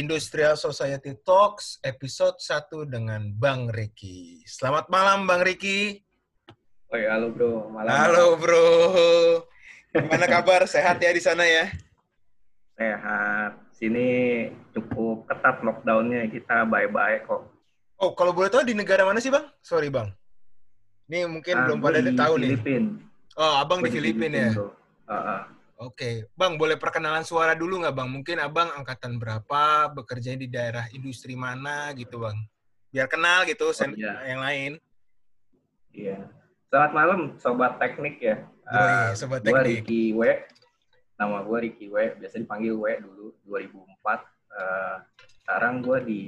Industrial Society Talks episode 1 dengan Bang Riki. Selamat malam Bang Riki. Ya, halo bro. Malam. Halo bro. Gimana kabar? Sehat ya di sana ya? Sehat. Sini cukup ketat lockdownnya. Kita bye-bye kok. Oh, kalau boleh tahu di negara mana sih Bang? Sorry Bang. Ini mungkin Ah, belum pada di tahu nih. Filipin. Oh, Abang di Filipina ya? bro. Oke, Bang, boleh perkenalan suara dulu nggak, Bang? Mungkin Abang angkatan berapa, bekerja di daerah industri mana, gitu, Bang? Biar kenal gitu, sen- iya. yang lain. Iya. Selamat malam, sobat teknik ya. Yoi, sobat gua teknik. Ricky W. Nama gue Ricky W. Biasa dipanggil W dulu 2004. Eh, sekarang gue di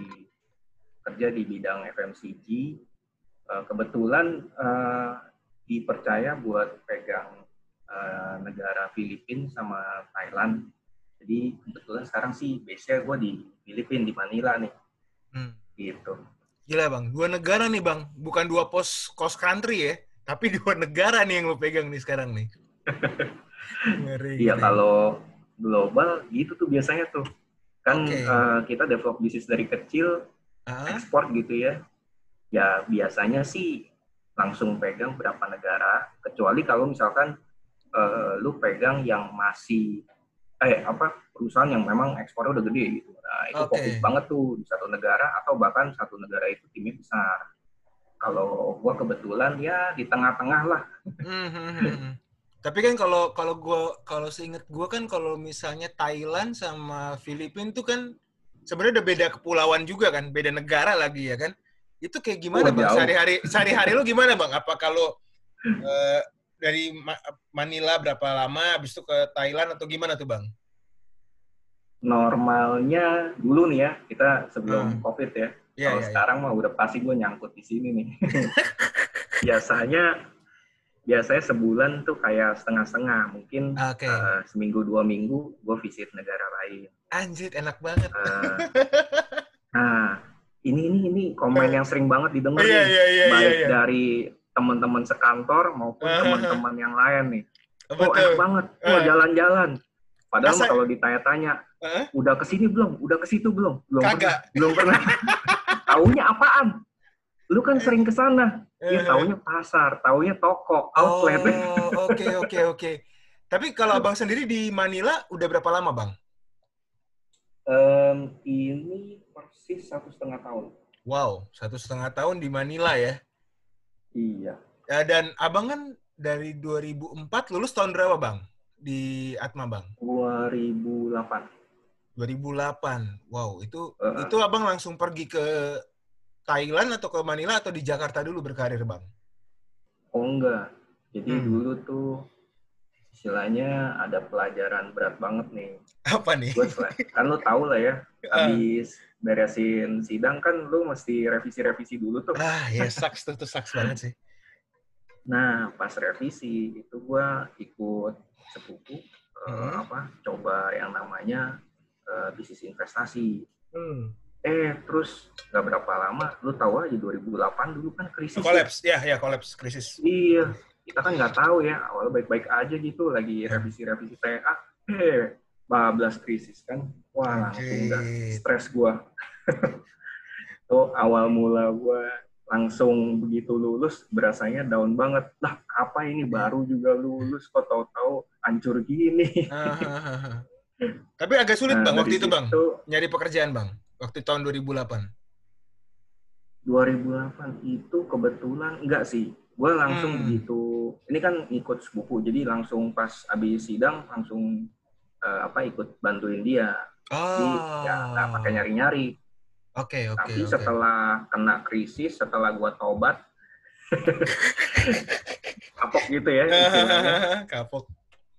kerja di bidang FMCG. Eh, kebetulan eh, dipercaya buat pegang eh, negara Filipina sama Thailand. Jadi kebetulan sekarang sih base-nya gue di Filipina di Manila nih. Hmm. Gitu. Gila, Bang. Dua negara nih, Bang. Bukan dua pos coast country ya, tapi dua negara nih yang lo pegang nih sekarang nih. Ngeri. Iya kalau global gitu tuh biasanya tuh kan Oke. eh, kita develop bisnis dari kecil Ah, ekspor gitu ya. Ya biasanya sih langsung pegang berapa negara kecuali kalau misalkan eh, lu pegang yang masih eh apa perusahaan yang memang ekspornya udah gede gitu. Nah, itu Oke. fokus banget tuh di satu negara atau bahkan satu negara itu timnya besar. Kalau gua kebetulan ya di tengah-tengah lah. hmm, hmm. Tapi kan kalau kalau gua kalau seinget gua kan kalau misalnya Thailand sama Filipina tuh kan sebenarnya udah beda kepulauan juga kan, beda negara lagi ya kan. Itu kayak gimana Oh, bang? Sehari-hari sehari-hari lu gimana bang? Apa kalau eh, dari Ma- Manila berapa lama, habis itu ke Thailand atau gimana tuh bang? Normalnya dulu nih ya kita sebelum Hmm. covid ya. Iya Kalau iya. iya. sekarang mah udah pasti gue nyangkut di sini nih. biasanya biasanya sebulan tuh kayak setengah-setengah, mungkin Oke. eh, seminggu dua minggu gue visit negara lain. Anjir enak banget. Eh, nah, ini ini ini komen yang sering banget didengar Iya nih, iya iya iya. baik iya. dari teman-teman sekantor maupun teman-teman yang lain nih. Oh enak Betul. banget, wah Eh. jalan-jalan. Padahal Masa- kalau ditanya-tanya, Hah? udah ke sini belum? Udah ke situ belum? Belum Kagak. pernah. Belum pernah. taunya apaan? Lu kan sering ke sana. Eh. Ya taunya pasar, taunya toko, outlet. Oh, oke oke oke. Tapi kalau abang sendiri di Manila udah berapa lama bang? Em, ini persis satu setengah tahun. Wow, satu setengah tahun di Manila ya. Iya. Ya, dan abang kan dari 2004 lulus tahun berapa bang di Atma bang? 2008. 2008. Wow, itu Eh. itu abang langsung pergi ke Thailand atau ke Manila atau di Jakarta dulu berkarir bang? Oh enggak. Jadi Hmm. dulu tuh istilahnya ada pelajaran berat banget nih. Apa nih? Gue kan lu tau lah ya, habis beresin sidang kan lu mesti revisi-revisi dulu tuh. Ah, ya sucks tuh, tuh sucks banget sih. Nah, pas revisi itu gua ikut sepupu eh, Hmm. apa coba yang namanya eh, bisnis investasi. Hmm. Eh, terus nggak berapa lama, lu tahu aja 2008 dulu kan krisis. ya. Kolaps, ya ya kolaps krisis. Iya, kita kan nggak tahu ya, awalnya baik-baik aja gitu, lagi revisi-revisi TA, eh, bablas krisis kan. Wah, langsung udah stres gua. Tuh awal mula gua langsung begitu lulus berasanya down banget. Lah, apa ini baru juga lulus kok tahu-tahu hancur gini. Tapi agak sulit Nah, bang waktu itu bang situ, nyari pekerjaan bang waktu tahun 2008. 2008 itu kebetulan enggak sih. Gue langsung Hmm. begitu, ini kan ikut sepupu, jadi langsung pas habis sidang langsung eh, apa ikut bantuin dia. Jadi ya nggak pakai Oh, nyari-nyari. Oke oke Tapi oke. setelah kena krisis, setelah gua tobat, kapok gitu ya, Kapok.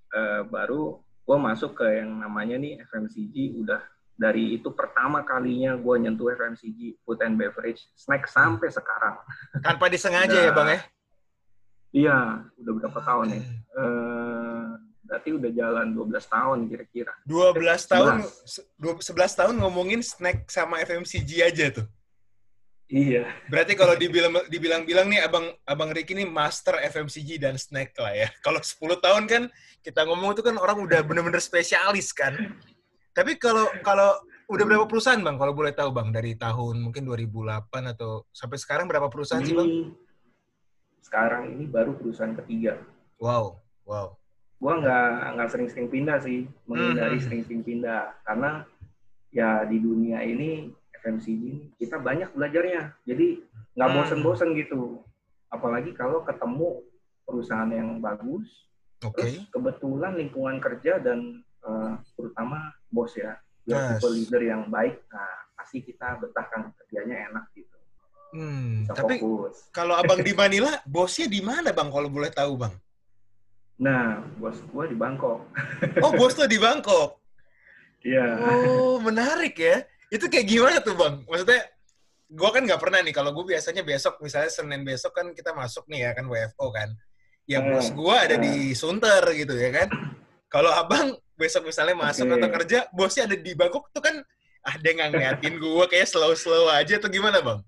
eh, baru gua masuk ke yang namanya nih FMCG. Udah dari itu pertama kalinya gua nyentuh FMCG, food and beverage, snack sampai sekarang. Tanpa disengaja Udah. ya bang ya. Iya, udah berapa tahun Oke. nih? Eh, berarti udah jalan 12 tahun kira-kira. 12 tahun, 11. se- dua- 11 tahun ngomongin snack sama FMCG aja tuh. Iya. Berarti kalau dibilang dibilang-bilang nih abang abang Ricky nih master FMCG dan snack lah ya. Kalau 10 tahun kan kita ngomong itu kan orang udah bener-bener spesialis kan. Tapi kalau kalau udah berapa perusahaan bang? Kalau boleh tahu bang dari tahun mungkin 2008 atau sampai sekarang berapa perusahaan sih bang? Sekarang ini baru perusahaan ketiga. Wow, wow. Gua nggak nggak sering-sering pindah sih, menghindari Hmm. sering-sering pindah karena ya di dunia ini FMCG ini kita banyak belajarnya. Jadi nggak Hmm. bosen-bosen gitu. Apalagi kalau ketemu perusahaan yang bagus, Oke. terus kebetulan lingkungan kerja dan eh, terutama bos ya, Yes. people leader yang baik, nah pasti kita betahkan kerjanya enak gitu. Hmm, Bisa tapi kalau abang di Manila, bosnya di mana bang? Kalau boleh tahu bang? Nah, bos gua di Bangkok. Oh, bos tuh di Bangkok. Iya. Oh, menarik ya. Itu kayak gimana tuh bang? Maksudnya, gue kan nggak pernah nih. Kalau gue biasanya besok, misalnya Senin besok kan kita masuk nih ya kan WFO kan. Ya Hmm, bos gue ada di Sunter gitu ya kan. Kalau abang besok misalnya masuk Oke. atau kerja, bosnya ada di Bangkok tuh kan ah dia nggak ngeliatin gue kayak slow-slow aja atau gimana bang?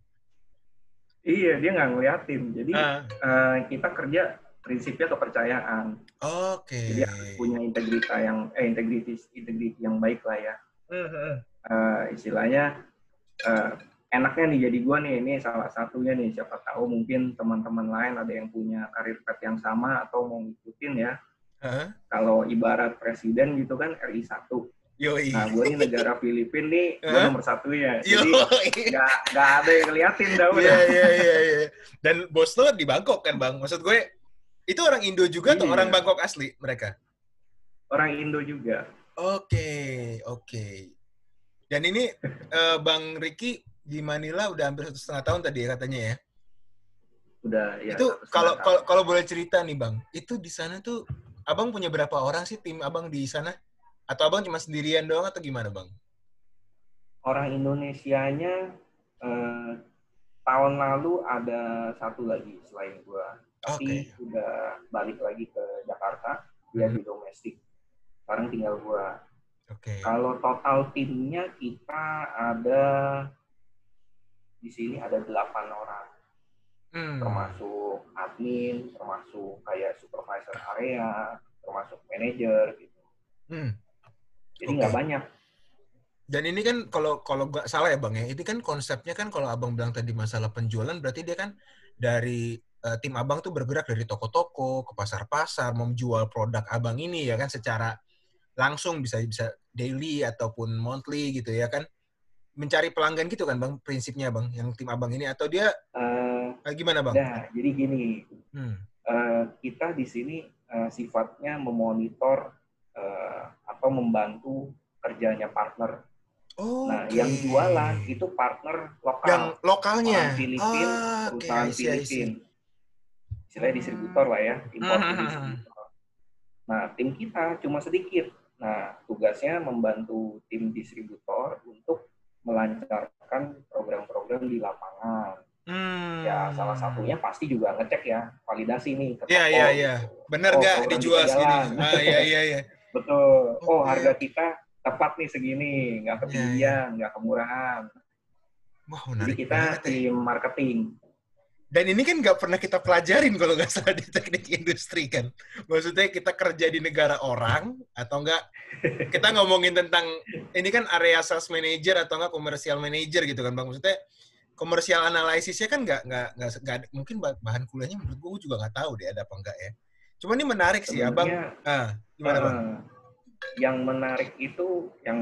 Iya, dia nggak ngeliatin. Jadi Ah, eh, kita kerja prinsipnya kepercayaan. Oke. Jadi harus punya integritas yang eh integritas integriti yang baik lah ya. Hmm. Eh, istilahnya eh, enaknya nih jadi gua nih ini salah satunya nih siapa tahu mungkin teman-teman lain ada yang punya karir path yang sama atau mau ngikutin ya. Hah? Kalau ibarat presiden gitu kan RI 1. Yoi. Nah, gue nih negara Filipina nih, gue nomor satu ya. Jadi nggak nggak ada yang ngeliatin dah udah. Iya, iya, iya, iya. Dan bos lo di Bangkok kan, Bang? Maksud gue, itu orang Indo juga atau Iya. orang Bangkok asli mereka? Orang Indo juga. Oke, oke. Dan ini eh, Bang Ricky di Manila udah hampir satu setengah tahun tadi ya katanya ya. Udah ya. itu kalau kalau boleh cerita nih Bang, itu di sana tuh Abang punya berapa orang sih tim Abang di sana? Atau Abang cuma sendirian doang atau gimana, Bang? orang Indonesianya eh, tahun lalu ada satu lagi selain gua tapi udah balik lagi ke Jakarta dia Hmm. di domestik sekarang tinggal gua Oke. kalau total timnya kita ada di sini ada delapan orang Hmm. termasuk admin termasuk kayak supervisor area termasuk manajer gitu Hmm. jadi nggak banyak Dan ini kan kalau kalau nggak salah ya bang ya, ini kan konsepnya kan kalau abang bilang tadi masalah penjualan berarti dia kan dari eh, tim abang tuh bergerak dari toko-toko ke pasar-pasar menjual produk abang ini ya kan secara langsung bisa bisa daily ataupun monthly gitu ya kan mencari pelanggan gitu kan bang prinsipnya bang yang tim abang ini atau dia Eh, eh, gimana bang? nah jadi gini Hmm. eh, kita di sini eh, sifatnya memonitor eh, atau membantu kerjanya partner. Oh, Nah, yang jualan itu partner lokal, yang lokalnya. orang Filipin, Ah, perusahaan see. Filipin. Istilahnya distributor lah ya, import Hmm. distributor. Nah, tim kita cuma sedikit. Nah, tugasnya membantu tim distributor untuk melancarkan program-program di lapangan. Hmm. Ya, salah satunya pasti juga ngecek ya, validasi nih Iya, iya, iya. Bener Oh, dijual segini? Ah, iya, iya, iya. Betul. Oh, Oke. harga kita tepat nih segini, nggak Iya, ketinggian, nggak kemurahan. Wah, Jadi menarik kita banget ya. tim marketing. Dan ini kan nggak pernah kita pelajarin kalau nggak salah di teknik industri kan. Maksudnya kita kerja di negara orang atau enggak kita ngomongin tentang ini kan area sales manager atau enggak komersial manager gitu kan bang. Maksudnya komersial analisisnya kan nggak nggak nggak mungkin bah- bahan kuliahnya menurut gue juga nggak tahu deh ada apa enggak ya. Cuma ini menarik sih abang. Ah, gimana bang? eh, yang menarik itu yang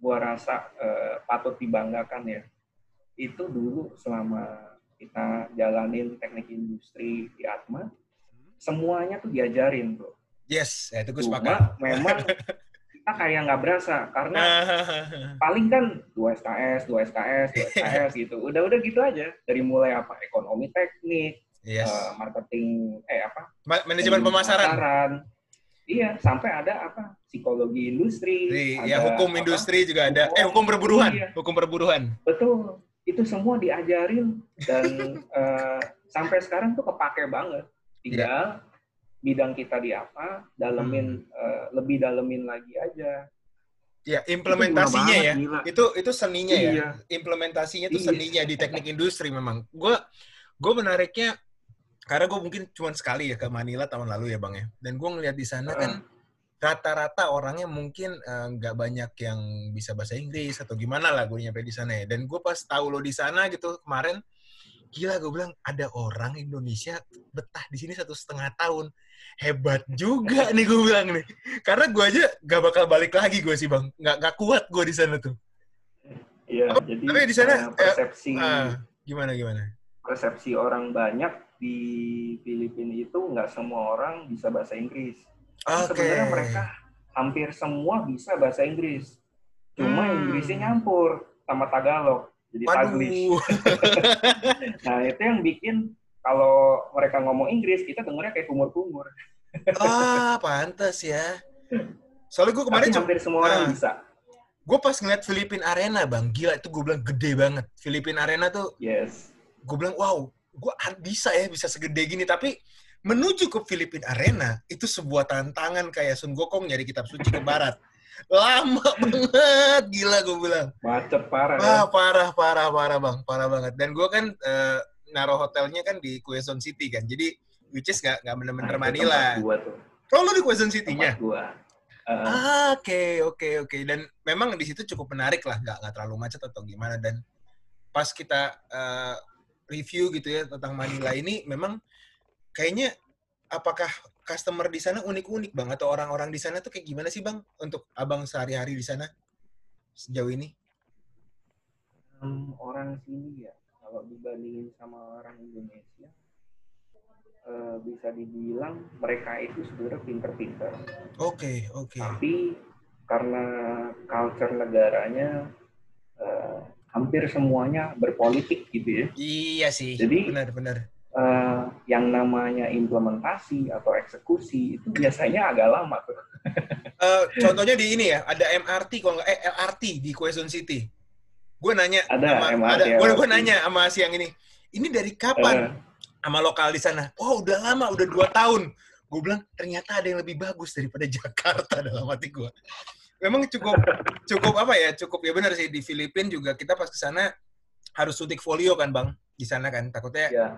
gua rasa eh, patut dibanggakan ya. Itu dulu selama kita jalanin teknik industri di Atma, semuanya tuh diajarin tuh. Yes, ya, itu gue sepakat. memang kita kayak nggak berasa karena paling kan 2 SKS, 2 SKS, 2 SKS gitu. Udah-udah gitu aja. Dari mulai apa? Ekonomi teknik, yes. eh, marketing, eh apa? Ma- Manajemen pemasaran. Iya, sampai ada apa? Psikologi industri. Ada ya hukum apa, industri juga ada. Hukum. Eh hukum perburuhan, Iya. hukum perburuhan. Betul. Itu semua diajarin dan eh, sampai sekarang tuh kepake banget. Tinggal bidang kita di apa, dalemin eh, lebih dalemin lagi aja. Ya Itu implementasinya gila ya. banget, gila. Itu itu seninya ya. Iya. Implementasinya itu Iya. seninya di teknik industri memang. Gue gue menariknya karena gue mungkin cuma sekali ya ke Manila tahun lalu ya bang ya. Dan gue ngeliat di sana kan rata-rata orangnya mungkin eh, nggak banyak yang bisa bahasa Inggris atau gimana lah gue nyampe di sana ya. Dan gue pas tahu lo di sana gitu kemarin, gila gue bilang ada orang Indonesia betah di sini satu setengah tahun. Hebat juga nih gue bilang nih. Karena gue aja gak bakal balik lagi gue sih bang. Nggak, nggak kuat gue di sana tuh. Iya, Tapi- jadi tapi di sana, eh, persepsi Ah, gimana gimana? persepsi orang banyak di Filipina itu nggak semua orang bisa bahasa Inggris. Oke. Sebenarnya mereka hampir semua bisa bahasa Inggris. Cuma Hmm. Inggrisnya nyampur sama Tagalog. Jadi Taglish. Waduh. Nah, itu yang bikin kalau mereka ngomong Inggris, kita dengarnya kayak kumur-kumur. ah, pantas ya. Soalnya gue kemarin Tapi hampir semua orang Ah. bisa. gue pas ngeliat Filipin Arena bang, gila itu gue bilang gede banget. Filipin Arena tuh Yes. gue bilang wow, gue bisa ya bisa segede gini. Tapi menuju ke Filipin Arena itu sebuah tantangan kayak Sun Gokong nyari kitab suci ke barat. Lama banget, gila gue bilang. Macet parah ya. Parah parah parah bang, parah banget. Dan gue kan eh, naruh hotelnya kan di Quezon City kan, jadi which is gak, nggak bener-bener Nah, Manila. tempat gua tuh. Oh lu di Quezon City-nya? Uh, Ah, Oke, oke, oke. Dan memang di situ cukup menarik lah, nggak nggak terlalu macet atau gimana. Dan pas kita eh, review gitu ya tentang Manila ini, memang kayaknya apakah customer di sana unik-unik bang atau orang-orang di sana tuh kayak gimana sih bang untuk abang sehari-hari di sana sejauh ini? em, orang sini ya, kalau dibandingin sama orang Indonesia, eh, bisa dibilang mereka itu sebenarnya pinter-pinter. Oke, oke. Tapi karena culture negaranya eh, hampir semuanya berpolitik gitu ya. Iya sih, Jadi- benar-benar. Eh, yang namanya implementasi atau eksekusi itu biasanya agak lama tuh. Eh, contohnya di ini ya, ada MRT kalau nggak eh LRT di Quezon City. Gue nanya Ada sama MRT, ada gue gue nanya sama si yang ini. Ini dari kapan? Eh, sama lokal di sana. Oh, udah lama, udah dua tahun. Gue bilang ternyata ada yang lebih bagus daripada Jakarta dalam hati gue. Memang cukup cukup apa ya? Cukup ya benar sih di Filipina juga kita pas ke sana harus suntik folio kan bang di sana kan takutnya ya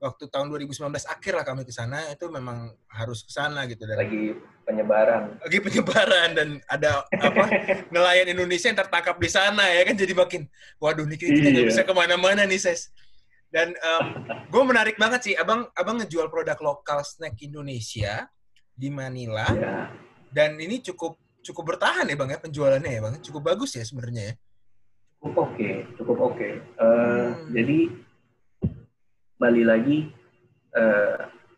waktu tahun 2019 akhir lah kami ke sana itu memang harus ke sana gitu dan lagi penyebaran. lagi penyebaran dan ada apa nelayan Indonesia yang tertangkap di sana ya kan jadi makin waduh nih kita nggak Iya. bisa ke mana-mana nih ses dan gue menarik banget sih abang abang ngejual produk lokal snack Indonesia di Manila Ya. dan ini cukup cukup bertahan ya bang ya penjualannya ya bang cukup bagus ya sebenarnya ya Cukup oke, cukup oke. Eh, Hmm. Jadi balik lagi eh,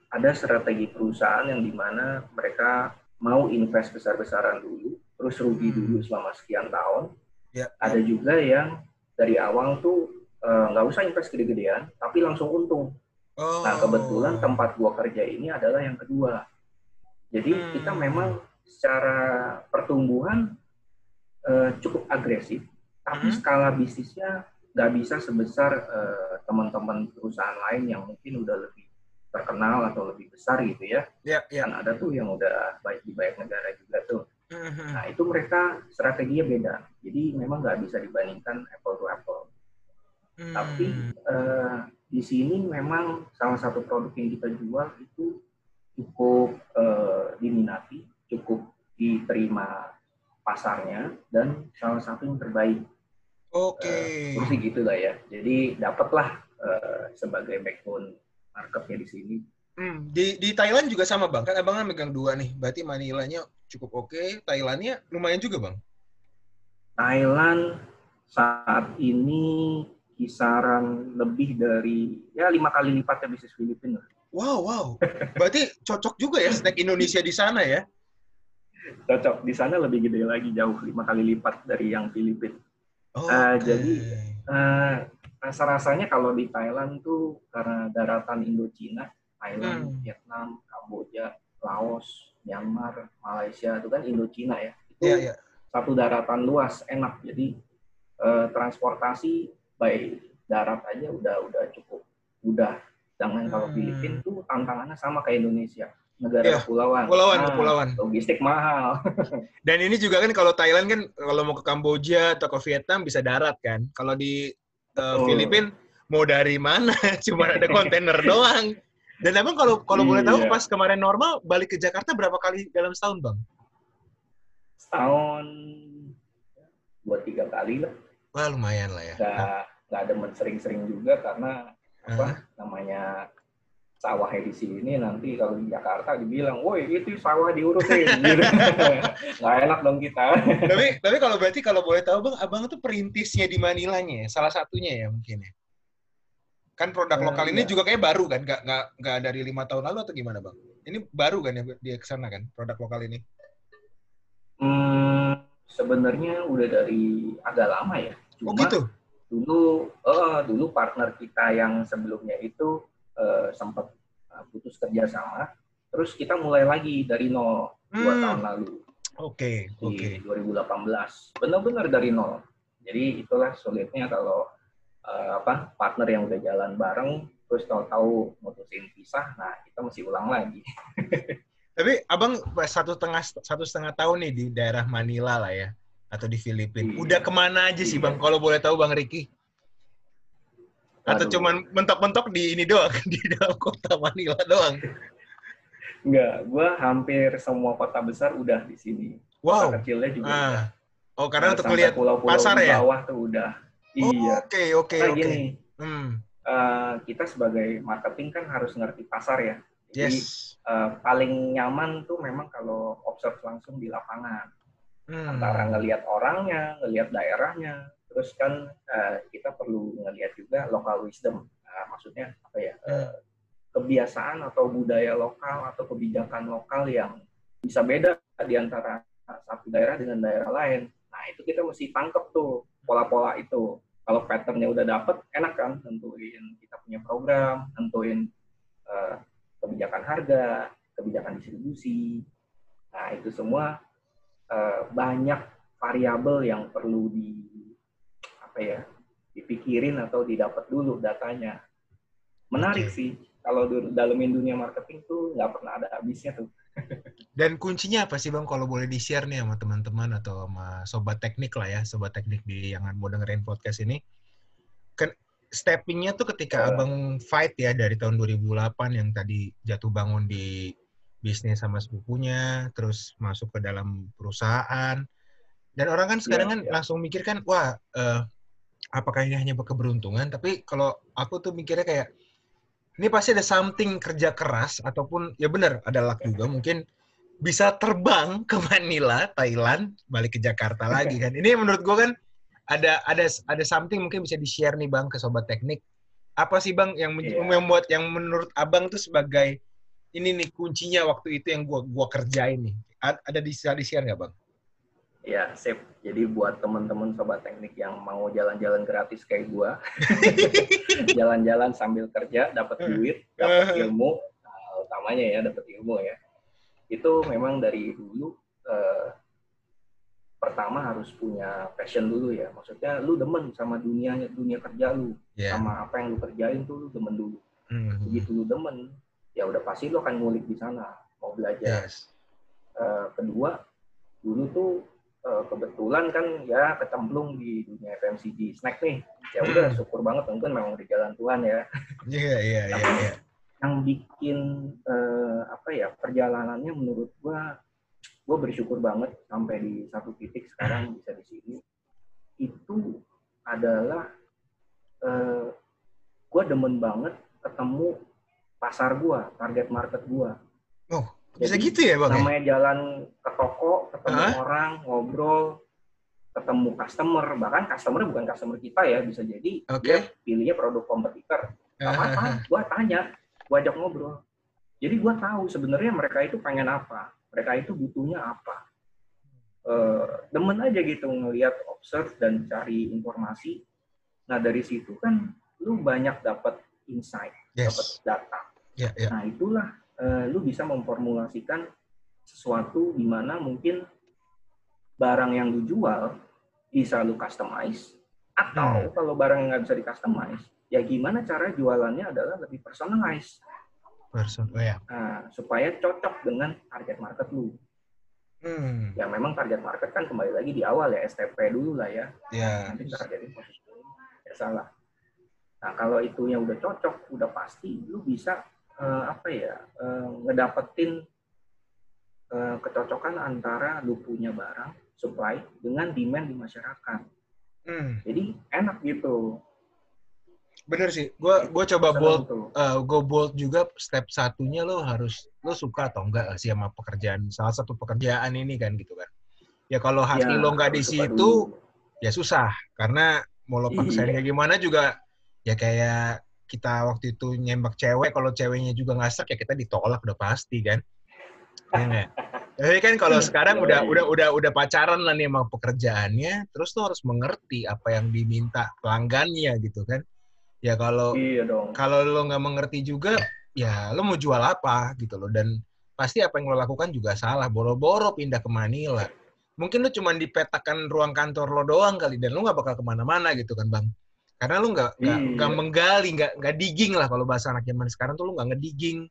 ada strategi perusahaan yang di mana mereka mau invest besar-besaran dulu, terus rugi Hmm. dulu selama sekian tahun. ya Ada juga yang dari awal tuh eh, nggak usah invest gede-gedean, tapi langsung untung. oh. Nah kebetulan tempat gua kerja ini adalah yang kedua. Jadi Hmm. kita memang secara pertumbuhan eh, cukup agresif, tapi Hmm. skala bisnisnya nggak bisa sebesar eh, teman-teman perusahaan lain yang mungkin udah lebih terkenal atau lebih besar gitu ya. ya ya Kan ada tuh yang udah baik di banyak negara juga tuh. Mhm. Nah itu mereka strateginya beda. Jadi memang nggak bisa dibandingkan apple to apple. Hmm. Tapi eh, di sini memang salah satu produk yang kita jual itu cukup eh, diminati, cukup diterima pasarnya dan salah satu yang terbaik. Oke Terus sih gitu lah ya. Jadi dapatlah eh, sebagai backbone marketnya di sini. Hmm, di di Thailand juga sama bang kan abang kan megang dua nih berarti Manilanya cukup oke Thailandnya lumayan juga bang Thailand saat ini kisaran lebih dari ya lima kali lipatnya bisnis Filipina. wow wow berarti cocok juga ya snack Indonesia di sana ya Cocok di sana lebih gede lagi jauh lima kali lipat dari yang Filipina. Oh, jadi, Eh, rasa-rasanya kalau di Thailand tuh karena daratan Indochina, Thailand, Hmm. Vietnam, Kamboja, Laos, Myanmar, Malaysia itu kan Indochina ya. Itu Iya, iya. satu daratan luas, enak. Jadi eh, transportasi by darat aja udah udah cukup mudah. Jangan kalau Hmm. Filipina tuh tantangannya sama kayak Indonesia, negara Iya, kepulauan. kepulauan, Nah, kepulauan. Logistik mahal. Dan ini juga kan kalau Thailand kan kalau mau ke Kamboja atau ke Vietnam bisa darat kan. Kalau di uh, Oh. Filipina mau dari mana? Cuma ada kontainer doang. Dan emang kalau kalau boleh tahu Iya. pas kemarin normal balik ke Jakarta berapa kali dalam setahun bang? setahun dua tiga kali lah. Wah lumayan lah ya. Gak, gak ada sering-sering juga karena apa Hah? namanya sawahnya di sini nanti kalau di Jakarta dibilang, woi itu sawah diurusin, gitu. nggak enak dong kita. tapi tapi kalau berarti kalau boleh tahu bang, abang tuh perintisnya di Manilanya ya, salah satunya ya mungkin ya. Kan produk Eh, lokal ini iya. juga kayak baru kan, nggak nggak nggak dari lima tahun lalu atau gimana bang? Ini baru kan ya dia ke sana kan produk lokal ini? Hmm, sebenarnya udah dari agak lama ya. Oh Cuma gitu? dulu, eh, dulu partner kita yang sebelumnya itu eh, sempat eh, putus kerja sama, terus kita mulai lagi dari nol dua Hmm. tahun lalu. Oke di oke. 2018 benar-benar dari nol jadi itulah sulitnya kalau eh, apa partner yang udah jalan bareng terus tahu-tahu mutusin pisah nah kita mesti ulang lagi Tapi abang satu setengah satu setengah tahun nih di daerah Manila lah ya atau di Filipina. Iya. Udah ke mana aja sih Iya. bang? Kalau boleh tahu bang Ricky? Atau cuman mentok-mentok di ini doang di dalam kota Manila doang? Enggak, gua hampir semua kota besar udah di sini Wow. kota kecilnya juga udah. Ah. Oh karena untuk Sampai melihat pulau-pulau pasar di ya? bawah tuh udah Oh, iya Oke oke Nah, oke. Hmm. eh, kita sebagai marketing kan harus ngerti pasar ya jadi Yes. eh, paling nyaman tuh memang kalau observe langsung di lapangan Hmm. antara ngelihat orangnya, ngelihat daerahnya, terus kan eh, kita perlu ngelihat juga local wisdom. Nah, maksudnya apa ya? eh, kebiasaan atau budaya lokal atau kebijakan lokal yang bisa beda di antara satu daerah dengan daerah lain. Nah, itu kita mesti tangkep tuh pola-pola itu. Kalau patternnya udah dapet, enak kan nentuin kita punya program, nentuin eh, kebijakan harga, kebijakan distribusi. Nah, itu semua eh, banyak variabel yang perlu di apa ya dipikirin atau didapat dulu datanya. Menarik sih kalau dalemin dunia marketing tuh nggak pernah ada habisnya tuh. Dan kuncinya apa sih bang? Kalau boleh di share nih sama teman-teman atau sama sobat teknik lah ya, sobat teknik di yang mau dengerin podcast ini. Kan steppingnya tuh ketika Eh. abang fight ya dari tahun 2008 yang tadi jatuh bangun di bisnis sama sepupunya, terus masuk ke dalam perusahaan. Dan orang kan sekarang Iya, kan iya. langsung mikir kan, wah, eh, apakah ini hanya keberuntungan? Tapi kalau aku tuh mikirnya kayak, ini pasti ada something kerja keras ataupun ya benar ada luck juga mungkin bisa terbang ke Manila, Thailand, balik ke Jakarta lagi kan. Ini menurut gue kan ada ada ada something mungkin bisa di-share nih Bang ke sobat teknik. Apa sih Bang yang Iya. membuat yang menurut Abang tuh sebagai ini nih kuncinya waktu itu yang gua gua kerjain nih. Ada di di-share nggak Bang? Ya, sip. Jadi buat teman-teman sobat teknik yang mau jalan-jalan gratis kayak gua, jalan-jalan sambil kerja, dapat duit, dapat ilmu, nah, utamanya ya dapat ilmu ya. Itu memang dari dulu eh, pertama harus punya passion dulu ya. Maksudnya lu demen sama dunia dunia kerja lu, Ya. sama apa yang lu kerjain tuh lu demen dulu. Hmm. Begitu lu demen, ya udah pasti lu akan ngulik di sana, mau belajar. Yes. Eh, kedua dulu tuh eh, kebetulan kan ya kecemplung di dunia FMCG snack nih. Ya udah Hmm. syukur banget mungkin memang di jalan Tuhan ya. Iya, iya, iya, iya. yang bikin eh, apa ya perjalanannya menurut gua gua bersyukur banget sampai di satu titik sekarang bisa di sini. Itu adalah eh, gua demen banget ketemu pasar gua target market gua bisa Jadi, gitu ya Bang? ya? namanya jalan ke toko ketemu Hah? orang ngobrol ketemu customer bahkan customer bukan customer kita ya bisa jadi Oke. dia pilihnya produk kompetitor apa apa gua tanya gua ajak ngobrol jadi gua tahu sebenarnya mereka itu pengen apa mereka itu butuhnya apa Eh, demen aja gitu ngelihat observe dan cari informasi nah dari situ kan lu banyak dapat insight dapat Yes. data Ya, ya. Nah, itulah eh, lu bisa memformulasikan sesuatu di mana mungkin barang yang lu jual bisa lu customize atau Hmm. kalau barang yang nggak bisa di customize, ya gimana cara jualannya adalah lebih personalized Person. Oh ya. Nah, supaya cocok dengan target market lu. Hmm. Ya memang target market kan kembali lagi di awal ya STP dulu lah ya. Ya. Nanti targetin posisi ya salah. Nah kalau itunya udah cocok, udah pasti, lu bisa eh, apa ya eh, ngedapetin eh, kecocokan antara lu punya barang supply dengan demand di masyarakat. Hmm. Jadi enak gitu. Bener sih. Gue gue coba Seneng bold uh, gue bold juga step satunya lo harus lo suka atau enggak sih sama pekerjaan salah satu pekerjaan ini kan gitu kan. Ya kalau hati Ya, lo nggak di situ ya susah karena mau lo paksain Iya. kayak gimana juga ya kayak kita waktu itu nyembak cewek kalau ceweknya juga nggak serak ya kita ditolak udah pasti kan. Ya? Tapi kan kalau sekarang Yoi. udah udah udah udah pacaran lah nih sama pekerjaannya, terus lo harus mengerti apa yang diminta pelanggannya gitu kan. Ya kalau Iya dong. kalau lo nggak mengerti juga ya lo mau jual apa gitu loh dan pasti apa yang lo lakukan juga salah boro-boro pindah ke Manila mungkin lo cuma dipetakan ruang kantor lo doang kali dan lo nggak bakal ke mana-mana gitu kan bang karena lo nggak nggak nggak menggali nggak nggak digging lah kalau bahasa anak zaman sekarang tuh lo nggak ngedigging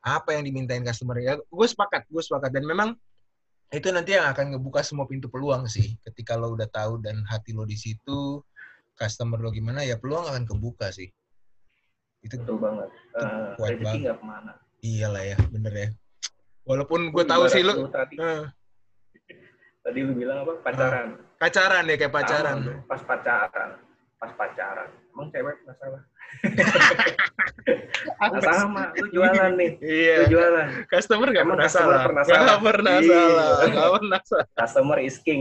apa yang dimintain customer ya gue sepakat gue sepakat dan memang itu nanti yang akan ngebuka semua pintu peluang sih ketika lo udah tahu dan hati lo di situ customer lo gimana ya peluang akan kebuka sih itu Betul banget. Eh, kuat rezeki banget. ke mana. iyalah ya bener ya walaupun gue tahu sih lo tadi, eh, tadi lu bilang apa? Pacaran. pacaran ya kayak pacaran lu. pas pacaran. Pas pacaran. Emang cewek masalah. Sama, lu jualan nih. iya Lu jualan. customer gak Emang pernah customer salah pernah salah. pernah Iya. salah Nggak pernah salah Customer is king.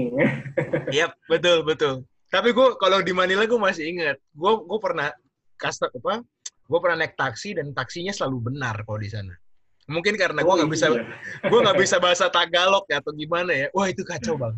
Yap, betul betul. Tapi gue kalau di Manila gue masih ingat, gue gue pernah custom apa? Gue pernah naik taksi dan taksinya selalu benar kalau di sana. Mungkin karena gue Oh, nggak bisa iya. gue nggak bisa bahasa Tagalog ya atau gimana ya. Wah itu kacau bang.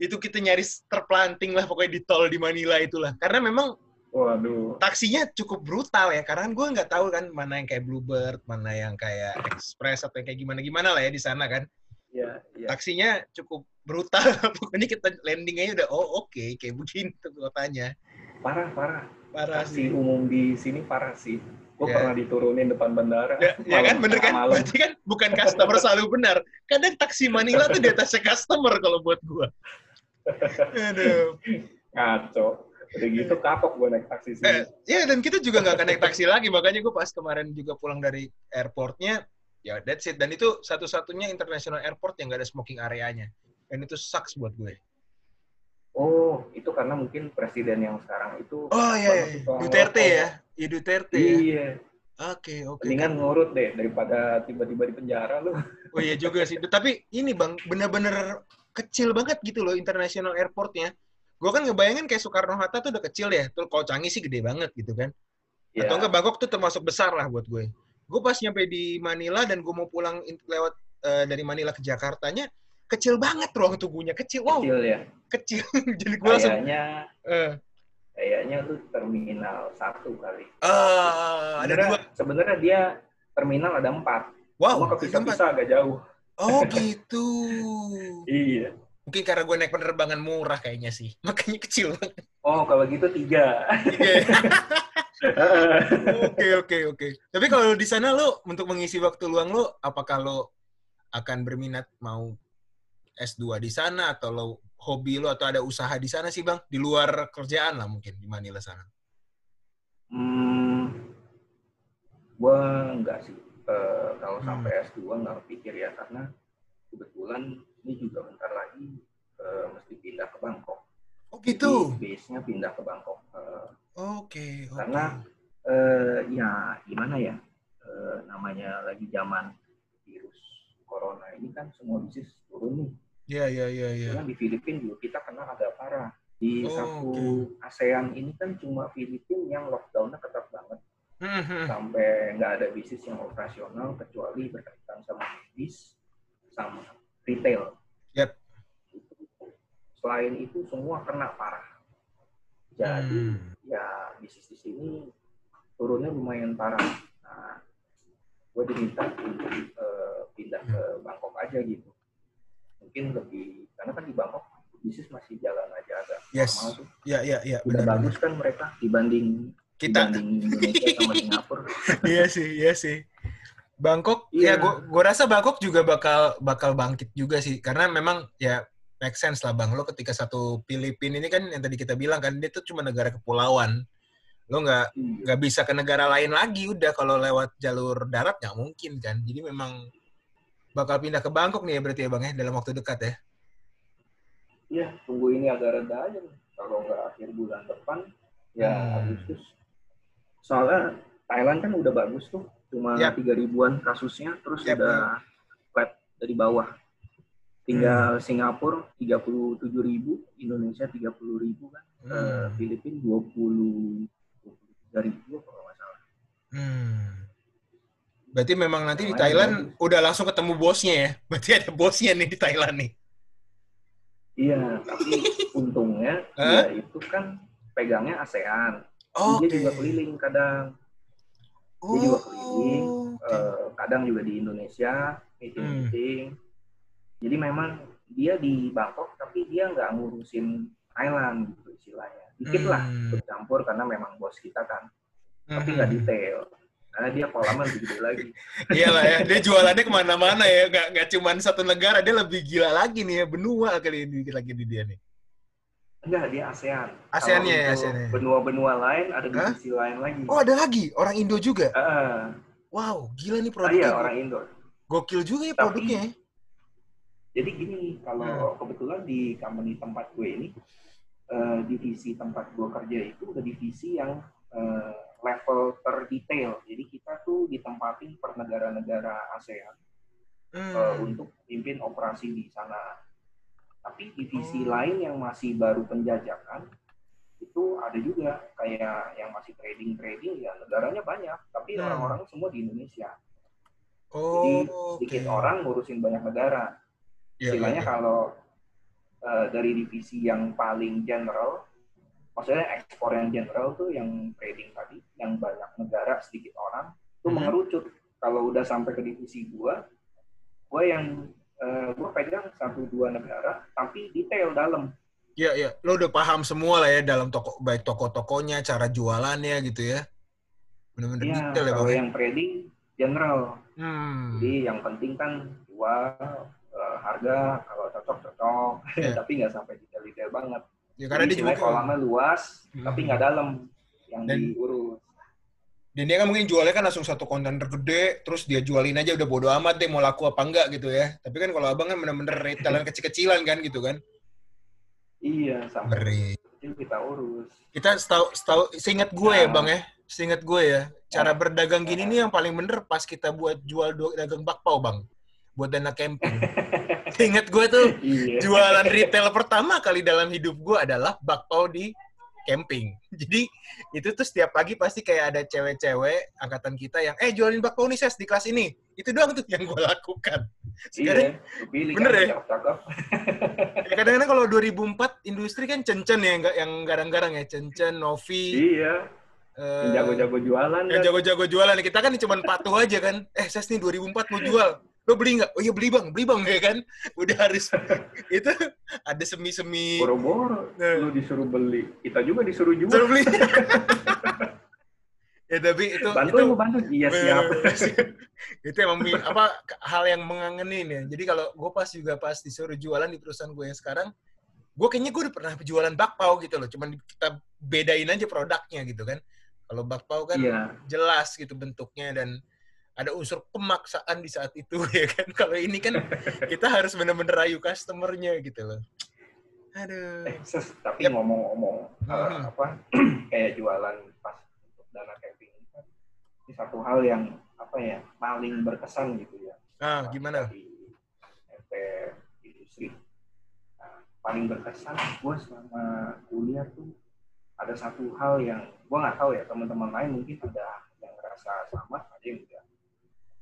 Itu kita nyaris terplanting lah pokoknya di tol di Manila itulah. Karena memang Waduh. taksinya cukup brutal ya. Karena gue nggak tahu kan mana yang kayak Bluebird, mana yang kayak Express atau yang kayak gimana gimana lah ya di sana kan Iya, iya. taksinya cukup brutal. Pokoknya kita landing aja udah oh oke kayak begini tuh kotanya. Parah, parah. Parah Taksi sih. umum di sini parah sih. Gue Ya. pernah diturunin depan bandara. Ya, ya kan Malam- bener kan? tengah malam. Berarti kan bukan customer selalu benar. Kadang taksi Manila tuh di atasnya customer kalau buat gua. Aduh. Ngaco. Udah gitu kapok gue naik taksi sini. Eh, ya dan kita juga nggak akan naik taksi lagi. Makanya gue pas kemarin juga pulang dari airportnya, ya that's it. Dan itu satu-satunya international airport yang nggak ada smoking areanya. Dan itu sucks buat gue. Oh, itu karena mungkin presiden yang sekarang itu Oh iya, iya. banget suka Duterte ya. Iya Duterte ya. Iya. Oke, oke. Mendingan ngurut deh daripada tiba-tiba di penjara lu. Oh iya juga sih. Tapi ini bang, bener-bener kecil banget gitu loh international airportnya. Gue kan ngebayangin kayak Soekarno Hatta tuh udah kecil ya. Tuh kalau Canggih sih gede banget gitu kan. Ya, Atau enggak Bangkok tuh termasuk besar lah buat gue. Gue pas nyampe di Manila dan gue mau pulang lewat eh, dari Manila ke Jakartanya, kecil banget ruang tunggunya. Kecil, wow, kecil ya. kecil. Jadi gue langsung, Kayaknya eh, kayaknya lu terminal satu kali. ah, ada dua. Sebenarnya dia terminal ada empat. Wow, Cuma kepisah-pisah agak jauh. Oh gitu. Iya. Mungkin karena gue naik penerbangan murah kayaknya sih. Makanya kecil banget. Oh, kalau gitu tiga. Oke oke oke. Tapi kalau di sana lo untuk mengisi waktu luang lo, apakah lo akan berminat mau S2 di sana atau lo hobi lo atau ada usaha di sana sih bang? Di luar kerjaan lah mungkin di Manila sana. hmm, gua enggak sih. Eh, kalau Hmm. sampai S2 nggak kepikir ya karena kebetulan ini juga bentar lagi eh, mesti pindah ke Bangkok. Oh gitu. Base-nya pindah ke Bangkok. Eh, Oke. oke. Karena- eh, ya gimana ya Eh, namanya lagi zaman virus corona ini kan semua bisnis turun nih. Iya iya iya iya. Karena di Filipina juga kita kena agak parah. Di Oh, satu oke. ASEAN ini kan cuma Filipina yang lockdown-nya ketat banget. Hmm, hmm. Sampai nggak ada bisnis yang operasional kecuali berkaitan sama medis sama retail. Yap. Selain itu semua kena parah. Jadi Hmm. ya bisnis di sini turunnya lumayan parah. Nah, gue diminta untuk eh, pindah ke Bangkok aja gitu. Mungkin lebih karena kan di Bangkok bisnis masih jalan aja agak Yes. normal tuh. Iya iya iya. Udah benar, bagus kan mereka dibanding Kita dibanding Indonesia sama Singapura. iya sih, iya sih. Bangkok, Iya. ya gua gua rasa Bangkok juga bakal bakal bangkit juga sih, karena memang ya make sense lah bang. Lo ketika satu Filipina ini kan yang tadi kita bilang kan dia tuh cuma negara kepulauan. Lo nggak Iya. nggak bisa ke negara lain lagi udah kalau lewat jalur darat nggak mungkin kan. Jadi memang bakal pindah ke Bangkok nih ya berarti ya Bang ya dalam waktu dekat ya. Iya, tunggu ini agak reda aja. Kalau nggak akhir bulan depan, ya Hmm. Agustus. Soalnya Thailand kan udah bagus tuh, cuma tiga ribuan kasusnya, terus Yap, udah flat dari bawah. Tinggal Hmm. Singapura 37 ribu, Indonesia 30 ribu kan, Hmm. Eh, Filipina 20 23 ribu kalau nggak salah. Hmm. Berarti memang nanti di Thailand udah langsung ketemu bosnya ya. Berarti ada bosnya nih di Thailand nih. Iya, tapi untungnya dia itu kan pegangnya ASEAN. Oke. Dia juga keliling kadang. dia juga keliling, oke. Eh, kadang juga di Indonesia meeting-meeting. Jadi memang dia di Bangkok tapi dia nggak ngurusin Thailand gitu istilahnya. Dikit lah Hmm. bercampur karena memang bos kita kan. Tapi nggak detail. Karena dia kolamnya lebih gede lagi. Iyalah ya, dia jualannya ke mana-mana ya, nggak nggak cuma satu negara, dia lebih gila lagi nih ya, benua kali ini lagi di dia nih. Enggak, dia ASEAN. ASEAN-nya ya, Kalau untuk ASEAN-nya. Benua-benua lain ada divisi lain lagi. Oh ada lagi orang Indo juga. Ah, Wow, gila nih ah, produknya. iya orang Indo. Gokil juga ya Tapi- produknya. ya. Jadi gini, kalau Hmm. kebetulan di company tempat gue ini, eh, divisi tempat gue kerja itu udah divisi yang eh, level terdetail. Jadi kita tuh ditempatin per negara-negara ASEAN eh, Hmm. untuk pimpin operasi di sana. Tapi divisi Oh. lain yang masih baru penjajakan itu ada juga kayak yang masih trading trading ya negaranya banyak tapi Hmm. orang-orang semua di Indonesia Oh, jadi sedikit orang ngurusin banyak negara Iya, istilahnya iya. kalau eh, dari divisi yang paling general maksudnya ekspor yang general tuh yang trading tadi yang banyak negara sedikit orang itu Mhm. mengerucut kalau udah sampai ke divisi gua gua yang eh, gua pegang satu dua negara tapi detail dalam Iya, iya. Lo udah paham semua lah ya dalam toko, baik toko-tokonya, cara jualannya gitu ya. Bener-bener ya detail ya, kalau Bang. ya? yang trading general Hmm. jadi yang penting kan jual eh, harga kalau cocok cocok Iya. tapi nggak sampai detail-detail banget Ya, karena Jadi dia juga kolamnya luas Hmm. tapi nggak dalam yang Dan- diurus Dan dia kan mungkin jualnya kan langsung satu kontainer gede, terus dia jualin aja udah bodo amat deh mau laku apa enggak gitu ya. Tapi kan kalau abang kan bener-bener retailan kecil-kecilan kan gitu kan. iya sampai Ngeri. kecil kita urus Kita setahu, setahu, seingat gue ya Nah. bang ya, seingat gue ya, cara Nah. berdagang gini nih yang paling bener pas kita buat jual dagang bakpao bang. Buat dana camping. Seingat gue tuh, iya jualan retail pertama kali dalam hidup gue adalah bakpao di camping. Jadi itu tuh setiap pagi pasti kayak ada cewek-cewek angkatan kita yang eh jualin bakpao nih ses di kelas ini. Itu doang tuh yang gue lakukan. Sekarang iya pilih Bener kan ya? ya kadang-kadang kalau 2004 industri kan cencen ya nggak yang garang-garang ya cencen, Novi, iya eh, jago-jago jualan yang kan. jago-jago jualan. Kita kan cuma patuh aja kan. Eh ses nih 2004 mau jual. Lo beli nggak? Oh iya beli bang, beli bang ya kan. Udah harus itu ada semi-semi. boro-boro Nah. lu disuruh beli kita juga disuruh jual Suruh beli. ya tapi itu bantu itu mau bantu iya siap itu emang apa hal yang mengangenin ya. Jadi kalau gue pas juga pas disuruh jualan di perusahaan gue yang sekarang, gue kayaknya gue udah pernah jualan bakpao gitu loh. Cuman kita bedain aja produknya gitu kan. Kalau bakpao kan iya jelas gitu bentuknya dan ada unsur pemaksaan di saat itu ya kan. Kalau ini kan kita harus bener-bener rayu customernya gitu loh. Aduh. Eh, Ses, tapi Yap. ngomong-ngomong Hmm. apa kayak jualan pas untuk dana camping ini kan ini satu hal yang apa ya paling berkesan gitu ya Ah, gimana? di FT industri nah, paling berkesan gue selama kuliah tuh ada satu hal yang gue nggak tahu ya teman-teman lain mungkin ada yang ngerasa sama ada yang enggak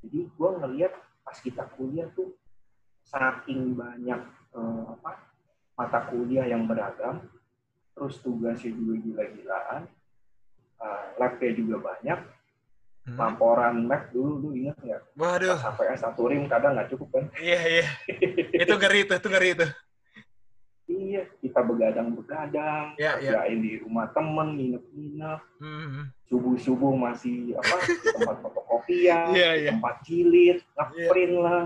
jadi gue ngelihat pas kita kuliah tuh saking banyak eh, apa mata kuliah yang beragam terus tugasnya juga gila-gilaan eh, labnya juga banyak Hmm. laporan lab dulu lu ingat nggak Waduh. HPS satu rim kadang nggak cukup kan Iya, iya. Itu ngeri itu, itu ngeri itu. Iya kita begadang-begadang Ya, ya. kerjain di rumah temen nginep-nginep Hmm. subuh-subuh masih apa tempat fotokopian Iya, di iya. tempat jilid ngeprint lah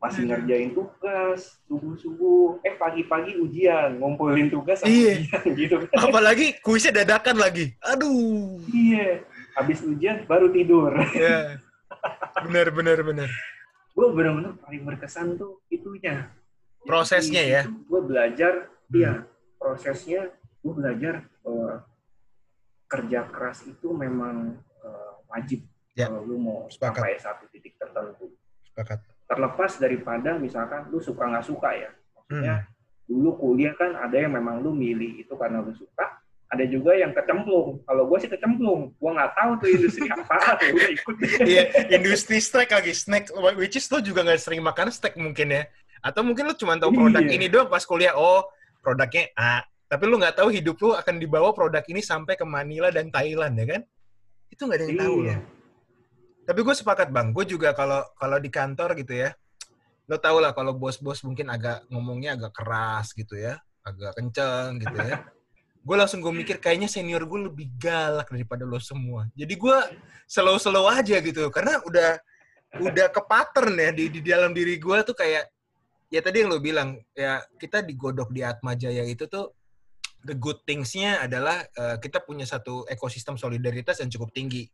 masih ngerjain tugas subuh-subuh eh pagi-pagi ujian ngumpulin tugas Iya. ujian gitu kan Apalagi kuisnya dadakan lagi. Aduh. iya habis ujian baru tidur Ya. Benar, benar, benar. gue benar-benar paling berkesan tuh itunya prosesnya ya gue belajar hmm. iya prosesnya gue belajar uh, kerja keras itu memang uh, wajib ya. kalau lu mau Sepakat. sampai satu titik tertentu Sepakat. terlepas daripada misalkan lu suka nggak suka ya maksudnya hmm. dulu kuliah kan ada yang memang lu milih itu karena lu suka ada juga yang kecemplung. Kalau gue sih kecemplung, gue nggak tahu tuh industri apa, ya udah ikut. Iya, industri steak lagi, snack, which is lo juga nggak sering makan steak mungkin ya. Atau mungkin lo cuma tahu produk iya. ini doang pas kuliah, oh produknya A. Tapi lo nggak tahu hidup lo akan dibawa produk ini sampai ke Manila dan Thailand ya kan? Itu nggak ada yang tahu iya. loh. Tapi gue sepakat bang, gue juga kalau kalau di kantor gitu ya, lo tau lah kalau bos-bos mungkin agak ngomongnya agak keras gitu ya, agak kenceng gitu ya. gue langsung gue mikir kayaknya senior gue lebih galak daripada lo semua. Jadi gue slow-slow aja gitu karena udah udah ke pattern ya di, di dalam diri gue tuh kayak ya tadi yang lo bilang ya kita digodok di Atma Jaya itu tuh the good things-nya adalah uh, kita punya satu ekosistem solidaritas yang cukup tinggi.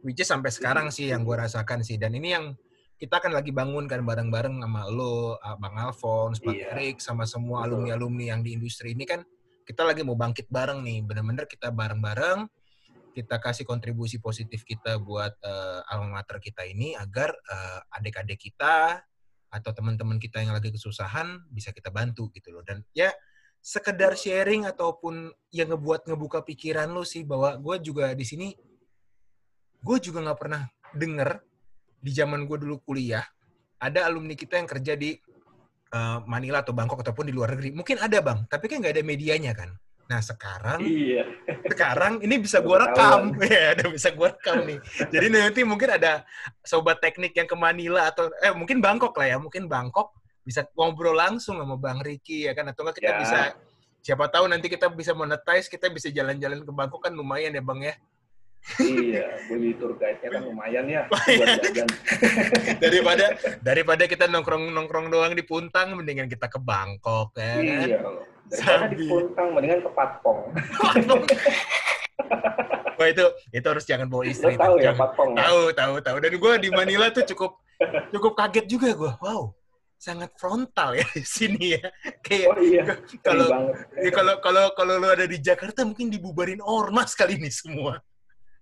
Which is sampai sekarang sih yang gue rasakan sih. Dan ini yang kita akan lagi bangun kan bareng-bareng sama lo, Bang Alphonse, Bang iya. Erik, sama semua alumni-alumni yang di industri ini kan kita lagi mau bangkit bareng nih, bener-bener kita bareng-bareng, kita kasih kontribusi positif kita buat uh, alma mater kita ini agar uh, adik-adik kita atau teman-teman kita yang lagi kesusahan bisa kita bantu gitu loh. Dan ya sekedar sharing ataupun yang ngebuat ngebuka pikiran lo sih bahwa gue juga di sini gue juga nggak pernah denger di zaman gue dulu kuliah ada alumni kita yang kerja di uh, Manila atau Bangkok ataupun di luar negeri. Mungkin ada bang, tapi kan nggak ada medianya kan. Nah sekarang, iya. sekarang ini bisa gue rekam, ya, ada bisa gue rekam nih. Jadi nanti mungkin ada sobat teknik yang ke Manila atau eh mungkin Bangkok lah ya, mungkin Bangkok bisa ngobrol langsung sama Bang Riki ya kan, atau nggak kita ya. bisa siapa tahu nanti kita bisa monetize, kita bisa jalan-jalan ke Bangkok kan lumayan ya Bang ya iya, beli tour guide-nya kan lumayan ya buat jajan. daripada daripada kita nongkrong-nongkrong doang di Puntang, mendingan kita ke Bangkok ya kan? Iya, daripada di Puntang, mendingan ke Patpong. Wah itu itu harus jangan bawa istri. Lo tahu ya Patpong? Ya? Tahu, tahu, tahu. Dan gue di Manila tuh cukup cukup kaget juga gue. Wow, sangat frontal ya di sini ya. Kayak oh, iya. kalau ya, kalau kalau kalau lo ada di Jakarta mungkin dibubarin ormas kali ini semua.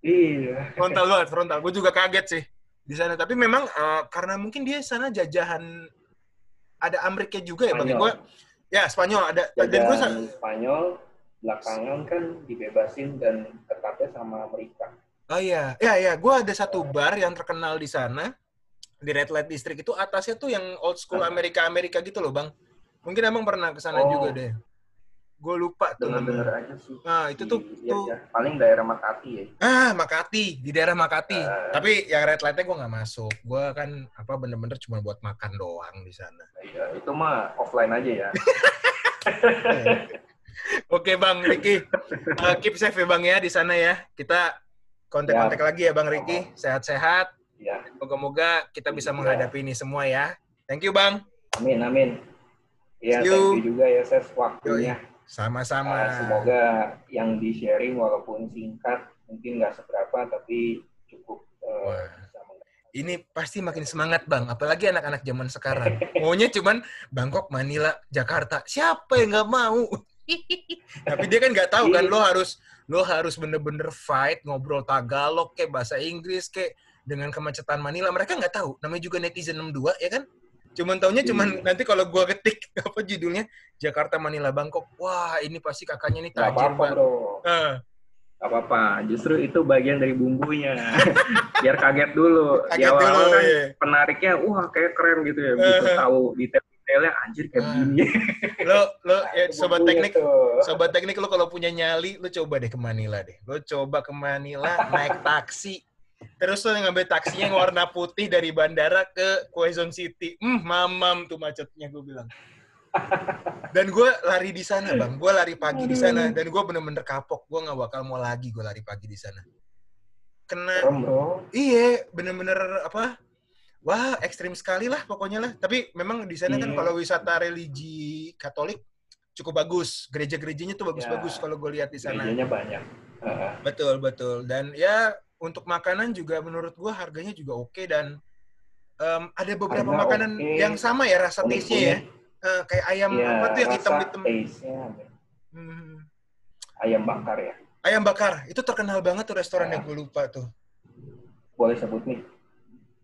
Iya. Frontal banget, frontal. Gue juga kaget sih di sana. Tapi memang uh, karena mungkin dia sana jajahan ada Amerika juga ya bagi gue. Ya Spanyol ada. Jajahan dan gue Spanyol belakangan kan dibebasin dan ketatnya sama Amerika. Oh iya, ya ya. Gue ada satu bar yang terkenal di sana di Red Light District itu atasnya tuh yang old school Amerika Amerika gitu loh bang. Mungkin emang pernah ke sana oh. juga deh. Gue lupa tuh. Dengar-dengar aja sih. Nah, itu tuh, iya, tuh. Ya. paling daerah Makati ya. Ah, Makati, di daerah Makati. Uh, Tapi yang red light-nya gue nggak masuk. Gue kan apa bener-bener cuma buat makan doang di sana. Iya, itu mah offline aja ya. Oke Bang Riki, uh, keep safe ya Bang ya di sana ya. Kita kontak-kontak ya. lagi ya Bang Riki. Sehat-sehat. Ya. Moga-moga kita bisa ya. menghadapi ini semua ya. Thank you Bang. Amin amin. Iya, thank you juga ya Ses waktunya. Yoi. Sama-sama. Uh, semoga yang di sharing walaupun singkat mungkin nggak seberapa tapi cukup uh, ini pasti makin semangat bang, apalagi anak-anak zaman sekarang. Maunya cuman Bangkok, Manila, Jakarta. Siapa yang nggak mau? Tapi dia kan nggak tahu kan, iya. lo harus lo harus bener-bener fight, ngobrol Tagalog kayak bahasa Inggris kayak dengan kemacetan Manila. Mereka nggak tahu. Namanya juga netizen 62 ya kan? Cuman taunya cuman hmm. nanti kalau gua ketik apa judulnya Jakarta Manila Bangkok. Wah, ini pasti kakaknya nih tajir apa-apa, Bro. Uh. Gak apa-apa, justru itu bagian dari bumbunya. Biar kaget dulu. Kaget Di awal-awal kan iya. penariknya, wah kayak keren gitu ya. Begitu uh. tahu detail-detailnya, anjir kayak uh. begini. lo, lo, ya, sobat teknik, itu. sobat teknik lo kalau punya nyali, lo coba deh ke Manila deh. Lo coba ke Manila, naik taksi, Terus tuh ngambil taksinya yang warna putih dari bandara ke Quezon City. Hmm, mamam tuh macetnya gue bilang. Dan gue lari di sana, bang. Gue lari pagi di sana. Dan gue bener-bener kapok. Gue nggak bakal mau lagi gue lari pagi di sana. Kena. Iya, bener-bener apa? Wah, ekstrim sekali lah pokoknya lah. Tapi memang di sana kan iya. kalau wisata religi Katolik cukup bagus. Gereja-gerejanya tuh bagus-bagus ya, kalau gue lihat di sana. Gerejanya banyak. Uh. Betul, betul. Dan ya untuk makanan juga menurut gue harganya juga oke okay dan em, ada beberapa Harga makanan oke. yang sama ya rasa taste-nya ya. Eh, kayak ayam Iya, apa tuh yang hitam-hitam. Hmm. ayam bakar ya. Ayam bakar. Itu terkenal banget tuh restorannya Ah. gue lupa tuh. Boleh sebut nih.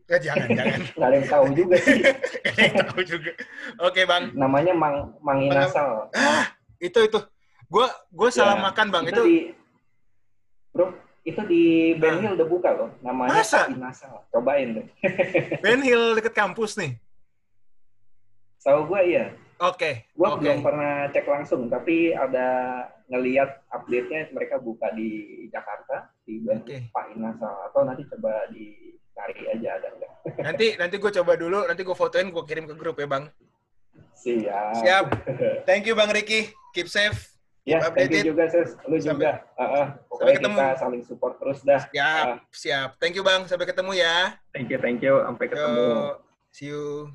Ya jangan, jangan. Nggak ada yang tahu juga sih. Gak ada yang tahu juga. Oke, Bang. Namanya Mang Manginasal. Ah, itu itu. Gua gua salah Ya, makan, Bang. itu, Itu, di Bro, itu di Ben Ah. Hill udah buka loh. Namanya Masa? Manginasal. Cobain deh. Ben Hill deket kampus nih. Tahu gue iya. Oke. Gue Oke. belum pernah cek langsung, tapi ada ngeliat update-nya mereka buka di Jakarta di Ben Oke. Pak Inasal atau nanti coba dicari aja ada nggak? Nanti nanti gue coba dulu, nanti gue fotoin, gue kirim ke grup ya, Bang. Siap. Siap. Thank you, Bang Ricky. Keep safe. Ya, Keep thank you juga, Sis. Lu Sampai- juga. Heeh. sampai ketemu. kita saling support terus dah. Siap, Ah. siap. Thank you, Bang. Sampai ketemu ya. Thank you, thank you. Sampai ketemu. Yo, see you.